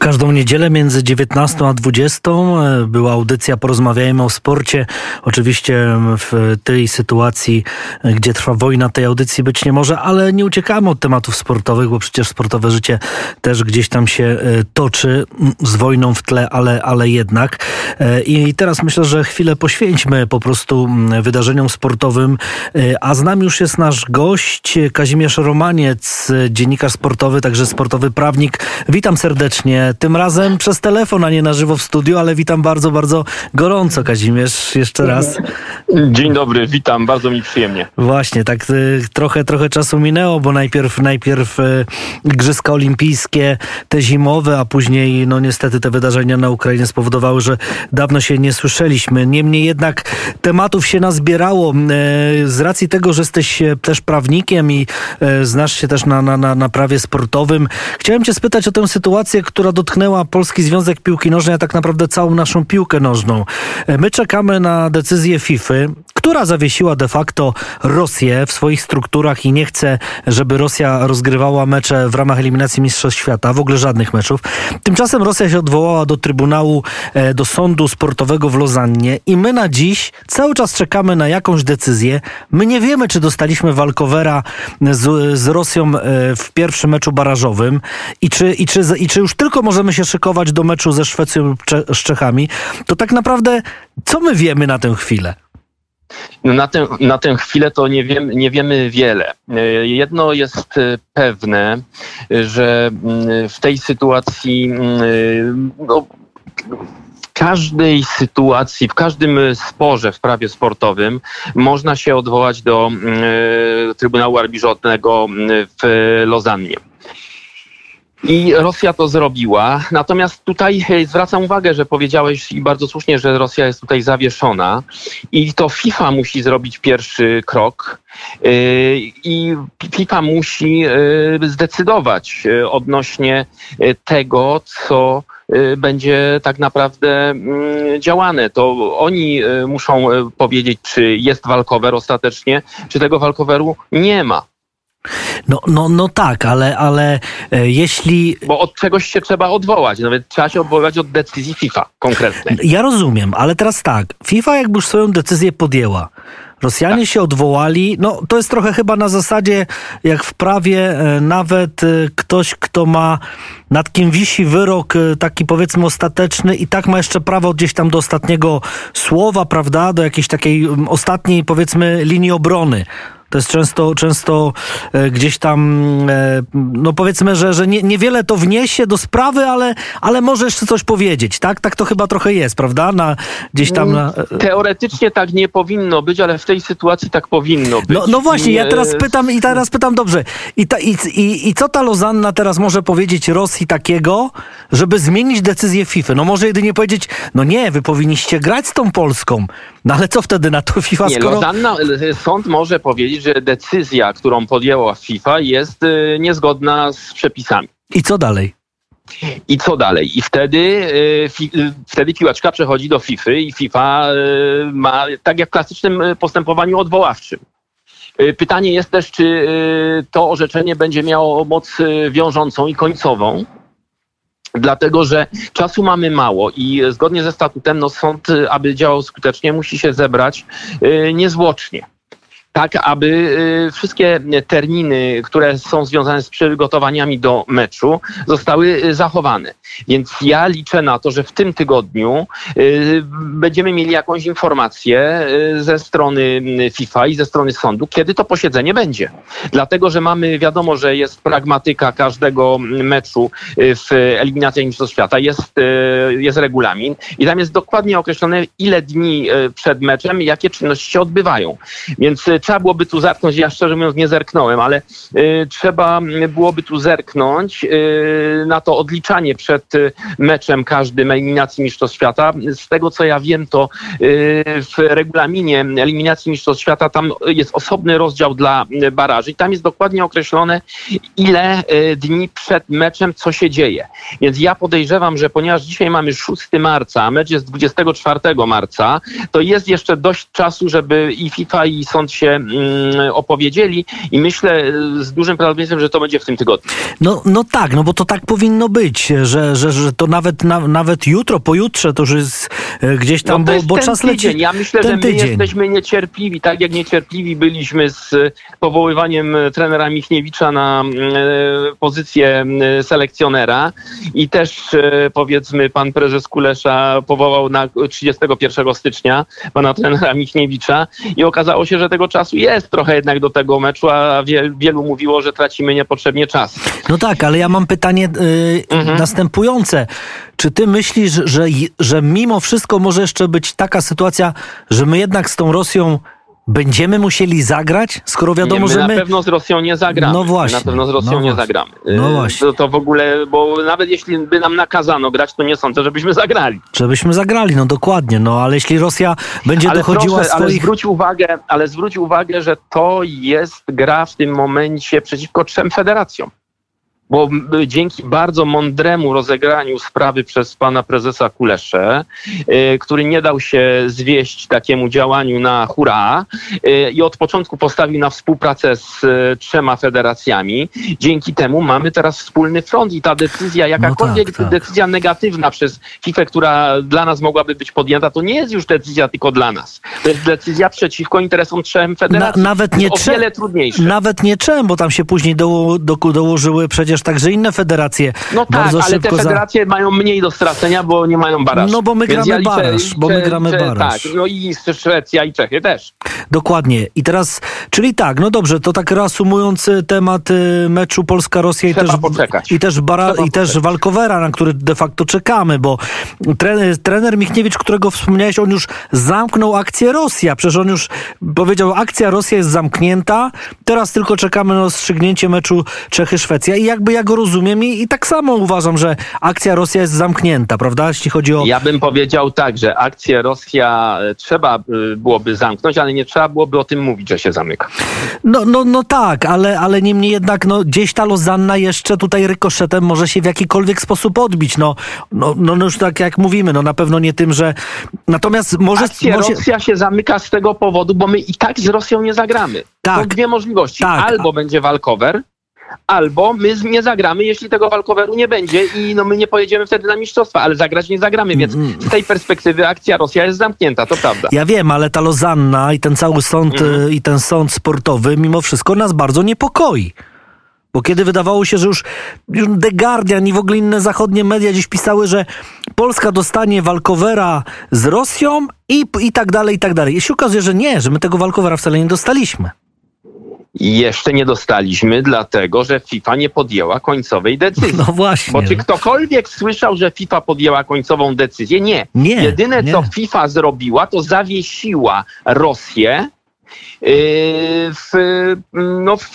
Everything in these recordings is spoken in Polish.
każdą niedzielę między 19 a 20 e, była audycja Porozmawiajmy o sporcie. Oczywiście w tej sytuacji, e, gdzie trwa wojna, tej audycji być nie może, ale nie uciekamy od tematów sportowych, bo przecież sportowe życie też gdzieś tam się e, toczy z wojną w tle, ale, ale jednak. I teraz myślę, że chwilę poświęćmy po prostu wydarzeniom sportowym. A z nami już jest nasz gość, Kazimierz Romaniec, dziennikarz sportowy, także sportowy prawnik. Witam serdecznie. Tym razem przez telefon, a nie na żywo w studiu, ale witam bardzo, bardzo gorąco, Kazimierz, jeszcze raz. Dzień dobry, witam, bardzo mi przyjemnie. Właśnie, tak y, trochę, trochę czasu minęło, bo najpierw, najpierw y, Igrzyska Olimpijskie, te zimowe, a później, no niestety te wydarzenia na Ukrainie spowodowały, że dawno się nie słyszeliśmy. Niemniej jednak tematów się nazbierało. Y, z racji tego, że jesteś też prawnikiem i znasz się też na, na, na prawie sportowym, chciałem cię spytać o tę sytuację, która dotknęła Polski Związek Piłki Nożnej, a tak naprawdę całą naszą piłkę nożną. E, my czekamy na decyzję FIFA, która zawiesiła de facto Rosję w swoich strukturach i nie chce, żeby Rosja rozgrywała mecze w ramach eliminacji Mistrzostw Świata, w ogóle żadnych meczów. Tymczasem Rosja się odwołała do Trybunału, e, do sądu sportowego w Lozannie i my na dziś cały czas czekamy na jakąś decyzję. My nie wiemy, czy dostaliśmy walkowera z, z Rosją e, w pierwszym meczu barażowym i czy, i, czy, i czy już tylko możemy się szykować do meczu ze Szwecją lub Czechami, to tak naprawdę co my wiemy na tę chwilę? No na, tę, na tę chwilę to nie, wiem, nie wiemy wiele. Jedno jest e, pewne, że mm, w tej sytuacji mm, no, każdej sytuacji, w każdym sporze w prawie sportowym można się odwołać do mm, Trybunału Arbitralnego w Lozannie. I Rosja to zrobiła. Natomiast tutaj e, zwracam uwagę, że powiedziałeś i bardzo słusznie, że Rosja jest tutaj zawieszona i to FIFA musi zrobić pierwszy krok. E, I FIFA musi e, zdecydować odnośnie tego, co będzie tak naprawdę mm, działane. To oni muszą powiedzieć, czy jest walkover ostatecznie, czy tego walkoveru nie ma. No, no, no tak, ale, ale e, jeśli. Bo od czegoś się trzeba odwołać. Nawet trzeba się odwołać od decyzji FIFA konkretnej. Ja rozumiem, ale teraz tak. FIFA jakby już swoją decyzję podjęła. Rosjanie tak. się odwołali. No, to jest trochę chyba na zasadzie, jak w prawie, e, nawet e, ktoś, kto ma, nad kim wisi wyrok taki powiedzmy ostateczny i tak ma jeszcze prawo gdzieś tam do ostatniego słowa, prawda, do jakiejś takiej ostatniej powiedzmy linii obrony. To jest często, często e, gdzieś tam, e, no powiedzmy, że, że nie, niewiele to wniesie do sprawy, ale, ale może jeszcze coś powiedzieć, tak? Tak to chyba trochę jest, prawda? Na, gdzieś tam na... E, Teoretycznie tak nie powinno być, ale w tej sytuacji tak powinno być. No, no właśnie, ja teraz pytam i teraz pytam dobrze. I, ta, i, i, I co ta Lozanna teraz może powiedzieć Rosji takiego, żeby zmienić decyzję FIFA? No może jedynie powiedzieć, no nie, wy powinniście grać z tą Polską. No ale co wtedy na to FIFA, nie, skoro... Lozanna, sąd może powiedzieć, że decyzja, którą podjęła FIFA jest y, niezgodna z przepisami. I co dalej? I co dalej? I wtedy, y, y, wtedy piłaczka przechodzi do FIFA i FIFA ma, tak jak w klasycznym postępowaniu odwoławczym. Pytanie jest też, czy to orzeczenie będzie miało moc wiążącą i końcową, dlatego że czasu mamy mało i zgodnie ze statutem no, sąd, aby działał skutecznie, musi się zebrać niezwłocznie tak aby y, wszystkie terminy, które są związane z przygotowaniami do meczu, zostały y, zachowane. Więc ja liczę na to, że w tym tygodniu y, będziemy mieli jakąś informację ze strony FIFA i ze strony sądu, kiedy to posiedzenie będzie. Dlatego, że mamy, wiadomo, że jest pragmatyka każdego meczu w eliminacji Mistrzostw Świata, jest, jest regulamin i tam jest dokładnie określone, ile dni przed meczem, jakie czynności się odbywają. Więc trzeba byłoby tu zerknąć, ja szczerze mówiąc nie zerknąłem, ale y, trzeba byłoby tu zerknąć y, na to odliczanie przed y, meczem każdym eliminacji Mistrzostw Świata. Z tego co ja wiem, to y, w regulaminie eliminacji Mistrzostw Świata tam jest osobny rozdział dla baraży i tam jest dokładnie określone, ile y, dni przed meczem co się dzieje. Więc ja podejrzewam, że ponieważ dzisiaj mamy 6 marca, a mecz jest 24 marca, to jest jeszcze dość czasu, żeby i FIFA i sąd się się mm, opowiedzieli i myślę z dużym prawdopodobieństwem, że to będzie w tym tygodniu. No, no tak, no bo to tak powinno być, że, że, że to nawet, na, nawet jutro, pojutrze to już jest e, gdzieś tam, no bo, bo ten czas tydzień. leci. Ja myślę, ten że my tydzień. jesteśmy niecierpliwi, tak jak niecierpliwi byliśmy z powoływaniem trenera Michniewicza na e, pozycję e, selekcjonera i też e, powiedzmy pan prezes Kulesza powołał na 31 stycznia pana trenera Michniewicza i okazało się, że tego czasu jest trochę jednak do tego meczu, a wie, wielu mówiło, że tracimy niepotrzebnie czas. No tak, ale ja mam pytanie y, Mhm. następujące. Czy ty myślisz, że, że mimo wszystko może jeszcze być taka sytuacja, że my jednak z tą Rosją będziemy musieli zagrać, skoro wiadomo, nie, my że na my... pewno z Rosją nie zagramy. No właśnie, Na pewno z Rosją no nie właśnie. zagramy. No Y, właśnie. To, to w ogóle, bo nawet jeśli by nam nakazano grać, to nie sądzę, żebyśmy zagrali. Żebyśmy zagrali, no dokładnie, no ale jeśli Rosja będzie ale dochodziła proszę, ale swoich... zwróć uwagę, ale zwróć uwagę, że to jest gra w tym momencie przeciwko trzem federacjom. Bo dzięki bardzo mądremu rozegraniu sprawy przez pana prezesa Kuleszę, y, który nie dał się zwieść takiemu działaniu na hura y, i od początku postawił na współpracę z y, trzema federacjami, dzięki temu mamy teraz wspólny front i ta decyzja, jakakolwiek tak, tak. decyzja negatywna przez FIFA, która dla nas mogłaby być podjęta, to nie jest już decyzja tylko dla nas. To jest decyzja przeciwko interesom trzem Na, federacji. nawet nie o trzem, wiele trudniejsze. nawet nie czem, bo tam się później doło, do, dołożyły przecież także inne federacje. No tak, ale te szybko za- federacje mają mniej do stracenia, bo nie mają barażu. No bo my Więc gramy liczę- baraż, bo my gramy liczę- baraż. Tak, no i Szwecja i Czechy też. Dokładnie. I teraz, czyli tak, no dobrze, to tak reasumując y, temat y, meczu Polska-Rosja i też, poczekać. i też, bara, Trzeba i też poczekać. Walkowera, na który de facto czekamy, bo trener, trener Michniewicz, którego wspomniałeś, on już zamknął akcję Rosja. Przecież on już powiedział, akcja Rosja jest zamknięta, teraz tylko czekamy na rozstrzygnięcie meczu Czechy-Szwecja i jakby ja go rozumiem i, i tak samo uważam, że akcja Rosja jest zamknięta, prawda? Jeśli chodzi o... Ja bym powiedział tak, że akcję Rosja e, trzeba y, byłoby zamknąć, ale nie trzeba byłoby o tym mówić, że się zamyka. No, no, no tak, ale, ale niemniej jednak no, gdzieś ta Lozanna jeszcze tutaj rykoszetem może się w jakikolwiek sposób odbić. No, no, no, no już tak jak mówimy, no na pewno nie tym, że... Natomiast może... Akcja może... Rosja się zamyka z tego powodu, bo my i tak z Rosją nie zagramy. Tak. Są dwie możliwości. Tak. Albo będzie walkover, albo my nie zagramy, jeśli tego walkoveru nie będzie i no my nie pojedziemy wtedy na mistrzostwa, ale zagrać nie zagramy, więc Mm. z tej perspektywy akcja Rosja jest zamknięta, to prawda. Ja wiem, ale ta Lozanna i ten cały sąd Mhm. y, i ten sąd sportowy mimo wszystko nas bardzo niepokoi. Bo kiedy wydawało się, że już, już The Guardian i w ogóle inne zachodnie media dziś pisały, że Polska dostanie walkowera z Rosją i, i tak dalej, i tak dalej. I się okazuje, że nie, że my tego walkowera wcale nie dostaliśmy. Jeszcze nie dostaliśmy, dlatego że FIFA nie podjęła końcowej decyzji. No właśnie. Bo czy ktokolwiek słyszał, że FIFA podjęła końcową decyzję? Nie. Nie, Jedyne, nie. co FIFA zrobiła, to zawiesiła Rosję yy, w, no, w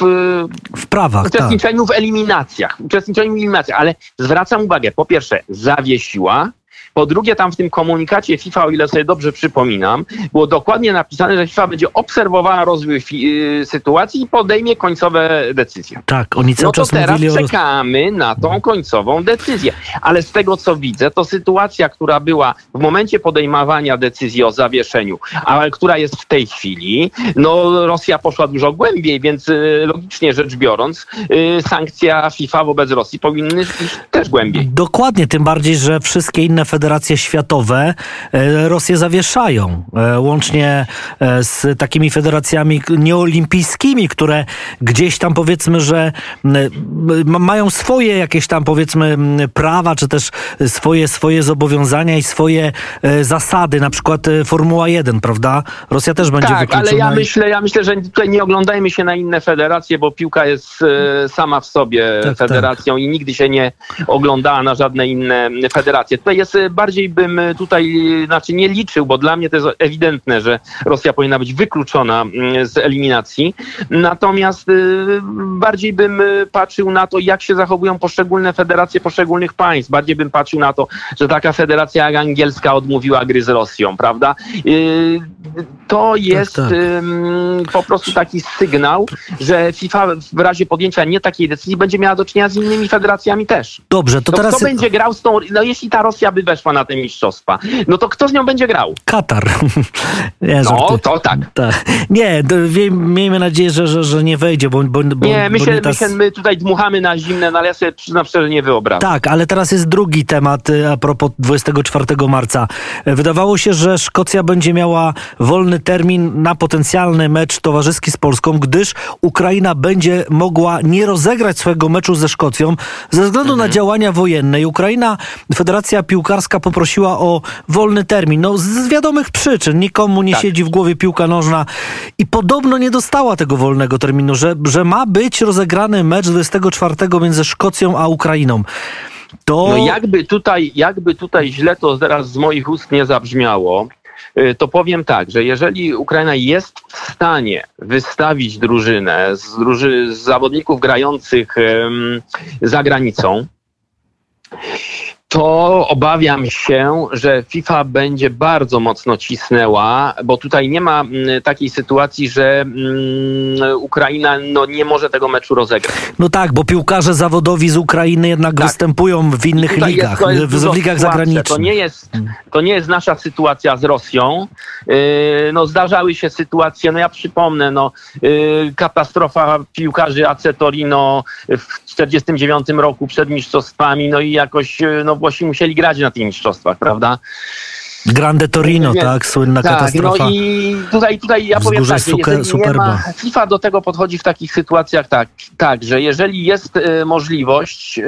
W prawach, tak. uczestniczeniu w eliminacjach. Uczestniczeniu w eliminacjach, ale zwracam uwagę, po pierwsze, zawiesiła. Po drugie, tam w tym komunikacie FIFA, o ile sobie dobrze przypominam, było dokładnie napisane, że FIFA będzie obserwowała rozwój yy, sytuacji i podejmie końcowe decyzje. Tak, oni cały No to czas teraz mówili roz- czekamy na tą końcową decyzję. Ale z tego co widzę, to sytuacja, która była w momencie podejmowania decyzji o zawieszeniu, a która jest w tej chwili, no Rosja poszła dużo głębiej, więc y, logicznie rzecz biorąc, y, sankcja FIFA wobec Rosji powinny iść też głębiej. Dokładnie, tym bardziej, że wszystkie inne federacje światowe e, Rosję zawieszają. E, Łącznie e, z takimi federacjami nieolimpijskimi, które gdzieś tam powiedzmy, że mają swoje jakieś tam powiedzmy prawa, czy też swoje, swoje zobowiązania i swoje zasady, na przykład Formuła 1, prawda? Rosja też będzie Tak, wykluczona. ale ja i- myślę, ja myślę, że tutaj nie oglądajmy się na inne federacje, bo piłka jest sama w sobie Tak, federacją i nigdy się nie oglądała na żadne inne federacje. Tutaj jest bardziej bym e, tutaj, e, znaczy nie liczył, bo dla mnie to jest ewidentne, że Rosja powinna być wykluczona mm, z eliminacji. Natomiast e, bardziej bym patrzył na to, jak się zachowują poszczególne federacje poszczególnych państw. Bardziej bym patrzył na to, że taka federacja jak angielska odmówiła gry z Rosją, prawda? To jest tak. ym, po prostu taki sygnał, że FIFA w razie podjęcia nie takiej decyzji będzie miała do czynienia z innymi federacjami też. Dobrze, to To teraz... kto będzie grał z tą, no jeśli ta Rosja by weszła na te mistrzostwa, no to kto z nią będzie grał? Katar. nie, no, to tak. tak. Nie, miejmy nadzieję, że, że, że nie wejdzie, bo, bo, Nie, my, się, nie ta... my, się, my tutaj dmuchamy na zimne, no ale ja sobie przyznam szczerze nie wyobrażam. Tak, ale teraz jest drugi temat y, a propos 24 marca. Wydawało się, że Szkocja będzie miała wolny termin na potencjalny mecz towarzyski z Polską, gdyż Ukraina będzie mogła nie rozegrać swojego meczu ze Szkocją ze względu mhm. na działania wojenne. I Ukraina, Federacja Piłkarska poprosiła o wolny termin. No z wiadomych przyczyn. Nikomu nie tak. siedzi w głowie piłka nożna i podobno nie dostała tego wolnego terminu, że, że ma być rozegrany mecz 24 między Szkocją a Ukrainą. To... No jakby tutaj, jakby tutaj źle to zaraz z moich ust nie zabrzmiało, y, to powiem tak, że jeżeli Ukraina jest w stanie wystawić drużynę z, druży z zawodników grających um, za granicą, to obawiam się, że FIFA będzie bardzo mocno cisnęła, bo tutaj nie ma mm, takiej sytuacji, że mm, Ukraina no, nie może tego meczu rozegrać. No tak, bo piłkarze zawodowi z Ukrainy jednak tak. występują w innych ligach, jest, jest w ligach zagranicznych. To nie, jest, to nie jest nasza sytuacja z Rosją. Yy, no, zdarzały się sytuacje, no ja przypomnę, no, yy, katastrofa piłkarzy AC Torino w 1949 roku przed mistrzostwami, no i jakoś yy, no, Włosi musieli grać na tych mistrzostwach, prawda? Grande Torino, Więc, tak, słynna tak, katastrofa. No i tutaj, tutaj ja powiem tak, suke, nie ma, FIFA do tego podchodzi w takich sytuacjach tak, tak że jeżeli jest y, możliwość y,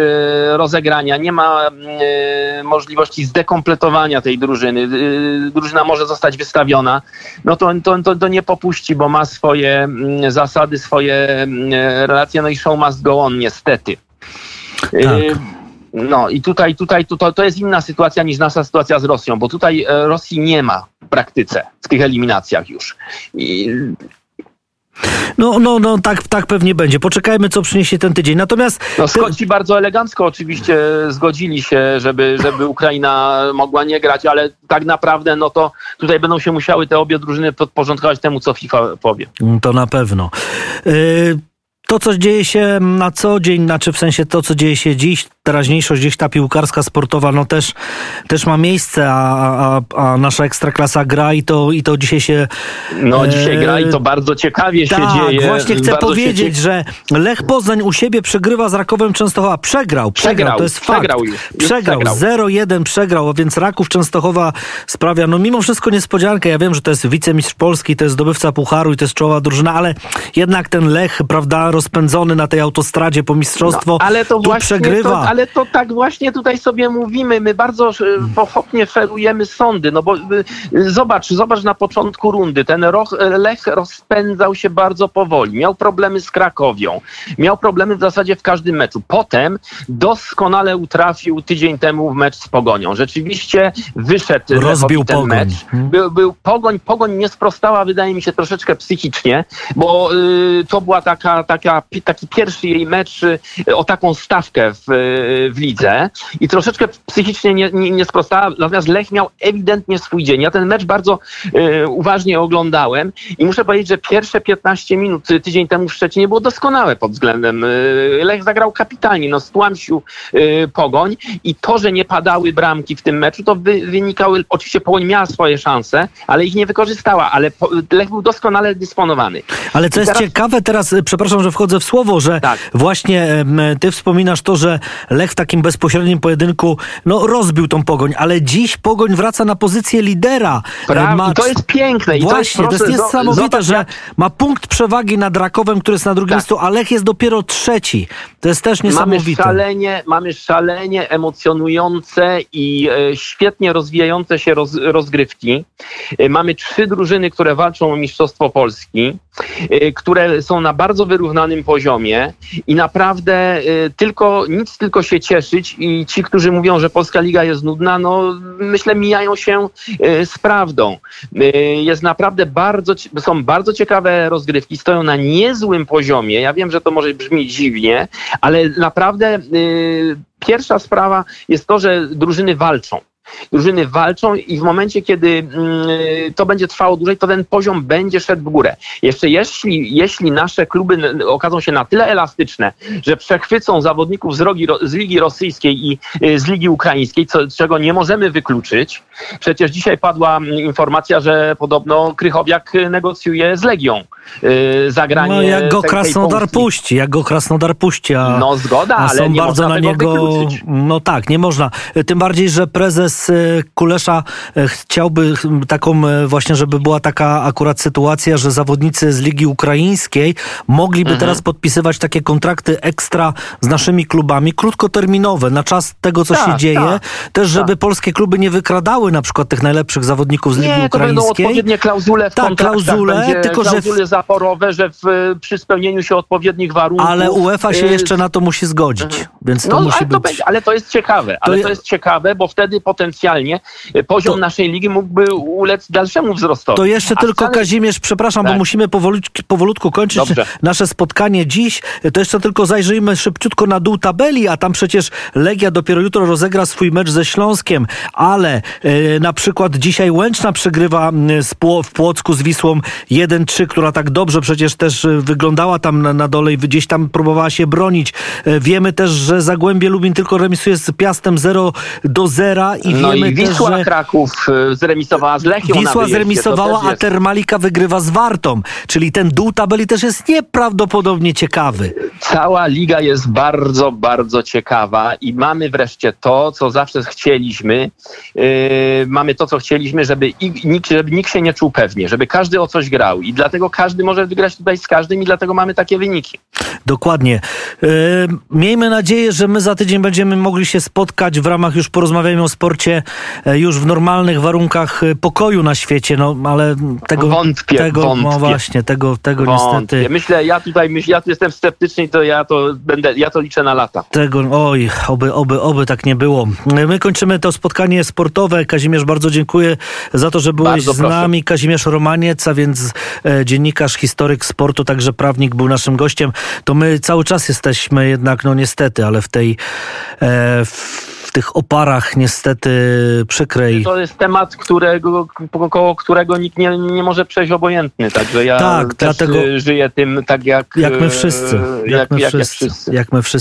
rozegrania, nie ma y, możliwości zdekompletowania tej drużyny, drużyna może zostać wystawiona, no to, to, to, to nie popuści, bo ma swoje mm, zasady, swoje mm, relacje, no i show must go on, niestety. Tak. No i tutaj, tutaj to, to jest inna sytuacja niż nasza sytuacja z Rosją, bo tutaj e, Rosji nie ma w praktyce w tych eliminacjach już. I no, no, no tak, tak pewnie będzie. Poczekajmy, co przyniesie ten tydzień. Natomiast. No, Szkoci bardzo elegancko oczywiście zgodzili się, żeby, żeby Ukraina mogła nie grać, ale tak naprawdę, no to tutaj będą się musiały te obie drużyny podporządkować temu, co FIFA powie. To na pewno. Yy to, co dzieje się na co dzień, znaczy w sensie to, co dzieje się dziś, teraźniejszość gdzieś ta piłkarska, sportowa, no też, też ma miejsce, a, a, a nasza ekstraklasa gra i to, i to dzisiaj się... No e, dzisiaj gra i to bardzo ciekawie tak, się dzieje. właśnie chcę powiedzieć, że Lech Poznań u siebie przegrywa z Rakowem Częstochowa. Przegrał, przegrał, przegrał to jest przegrał fakt. Już, przegrał, przegrał. 0-1 przegrał, a więc Raków Częstochowa sprawia, no mimo wszystko niespodziankę. Ja wiem, że to jest wicemistrz Polski, to jest zdobywca Pucharu i to jest czołowa drużyna, ale jednak ten Lech, prawda, rozpędzony na tej autostradzie po mistrzostwo, no, ale to tu przegrywa. To, ale to tak właśnie tutaj sobie mówimy. My bardzo e, pochopnie ferujemy sądy, no bo e, zobacz, zobacz na początku rundy. Ten Lech rozpędzał się bardzo powoli. Miał problemy z Krakowią. Miał problemy w zasadzie w każdym meczu. Potem doskonale utrafił tydzień temu w mecz z Pogonią. Rzeczywiście wyszedł Rozbił ten pogoń. mecz. Hmm. Był, był Pogoń, Pogoń nie sprostała, wydaje mi się, troszeczkę psychicznie, bo y, to była taka, taka, taki pierwszy jej mecz y, o taką stawkę w, y, w lidze i troszeczkę psychicznie nie, nie, nie sprostała, natomiast Lech miał ewidentnie swój dzień. Ja ten mecz bardzo y, uważnie oglądałem i muszę powiedzieć, że pierwsze 15 minut tydzień temu w Szczecinie było doskonałe pod względem. Y, Lech zagrał kapitalnie, no stłamsił y, Pogoń i to, że nie padały bramki w tym meczu, to wy, wynikały, oczywiście Pogoń miała swoje szanse, ale ich nie wykorzystała, ale po, Lech był doskonale dysponowany. Ale co I jest teraz... ciekawe teraz, przepraszam, że wchodzę w słowo, że tak. właśnie ty wspominasz to, że Lech w takim bezpośrednim pojedynku no, rozbił tą Pogoń, ale dziś Pogoń wraca na pozycję lidera. Prawda, to jest piękne. I Właśnie, to jest, to jest niesamowite, że że ma punkt przewagi nad Rakowem, który jest na drugim tak. miejscu, a Lech jest dopiero trzeci. To jest też niesamowite. Mamy szalenie, mamy szalenie emocjonujące i e, świetnie rozwijające się roz, rozgrywki. E, mamy trzy drużyny, które walczą o Mistrzostwo Polski, e, które są na bardzo wyrównanym poziomie i naprawdę e, tylko, nic tylko się cieszyć i ci, którzy mówią, że Polska Liga jest nudna, no myślę mijają się e, z prawdą. E, jest naprawdę bardzo, są bardzo ciekawe rozgrywki, stoją na niezłym poziomie. Ja wiem, że to może brzmi dziwnie, ale naprawdę y, pierwsza sprawa jest to, że drużyny walczą. Drużyny walczą i w momencie, kiedy mm, to będzie trwało dłużej, to ten poziom będzie szedł w górę. Jeszcze jeśli, jeśli nasze kluby okażą się na tyle elastyczne, że przechwycą zawodników z, rogi, z Ligi Rosyjskiej i y, z Ligi Ukraińskiej, co, czego nie możemy wykluczyć. Przecież dzisiaj padła mm, informacja, że podobno Krychowiak negocjuje z Legią y, zagranie No jak go tej- tej Krasnodar Polski. puści, jak go Krasnodar puści, a... No zgoda, A ale są nie bardzo na niego. wykluczyć. No tak, nie można. Tym bardziej, że prezes e, Kulesza e, chciałby ch- taką e, właśnie, żeby była taka akurat sytuacja, że zawodnicy z Ligi Ukraińskiej mogliby Mhm. teraz podpisywać takie kontrakty ekstra z naszymi klubami, krótkoterminowe, na czas tego, co się Tak, dzieje. tak, Też, żeby tak. polskie kluby nie wykradały na przykład tych najlepszych zawodników z Ligi Nie, to będą Ukraińskiej. odpowiednie klauzule w Tak, klauzule, tylko że w- klauzule zaporowe, że w, przy spełnieniu się odpowiednich warunków... Ale UEFA się y, jeszcze na to musi zgodzić, więc to no, musi ale, to być... będzie, ale to jest ciekawe, ale je- to jest ciekawe, bo wtedy potencjalnie y, poziom To- naszej ligi mógłby ulec dalszemu wzrostowi. To jeszcze A tylko wcale- Kazimierz, przepraszam, bo Tak. musimy powolutku, powolutku kończyć Dobrze. nasze spotkanie dziś. To jeszcze tylko zajrzyjmy szybciutko na dół tabeli, a tam przecież Legia dopiero jutro rozegra swój mecz ze Śląskiem, ale e, na przykład dzisiaj Łęczna przegrywa w Płocku z Wisłą 1-3, która tak dobrze przecież też e, wyglądała tam na, na dole i gdzieś tam próbowała się bronić. E, wiemy też, że Zagłębie Lubin tylko remisuje z Piastem 0 do 0 i No wiemy i też, Wisła że... Kraków y, zremisowała z Lechią Wisła zremisowała, też a Termalika wygrywa z Wartą. Czyli ten dół tabeli też jest nieprawdopodobnie ciekawy. Cała liga jest bardzo, bardzo ciekawa i mamy wreszcie to, co zawsze chcieliśmy. Yy, mamy to, co chcieliśmy, żeby, i, nikt, żeby nikt się nie czuł pewnie, żeby każdy o coś grał i dlatego każdy może wygrać tutaj z każdym i dlatego mamy takie wyniki. Dokładnie. E, miejmy nadzieję, że my za tydzień będziemy mogli się spotkać w ramach już porozmawiajmy o sporcie e, już w normalnych warunkach e, pokoju na świecie, no ale tego Wątpię, tego no wątpię. właśnie, tego, tego Wątpię. niestety Myślę, ja tutaj myśl, ja tu jestem sceptyczny, to ja to będę, ja to liczę na lata. Tego, oj, oby, oby, oby tak nie było. My kończymy to spotkanie sportowe. Kazimierz, bardzo dziękuję za to, że byłeś Bardzo z proszę. nami. Kazimierz Romaniec, a więc e, dziennikarz, historyk sportu, także prawnik był naszym gościem. To my cały czas jesteśmy jednak, no niestety, ale w tej, e, w tych oparach niestety przykrej. To jest temat, którego, koło którego nikt nie, nie może przejść obojętny, także ja Tak, dlatego- żyję tym tak jak, Jak my wszyscy. Jak, Jak my jak, wszyscy. Jak my wszyscy.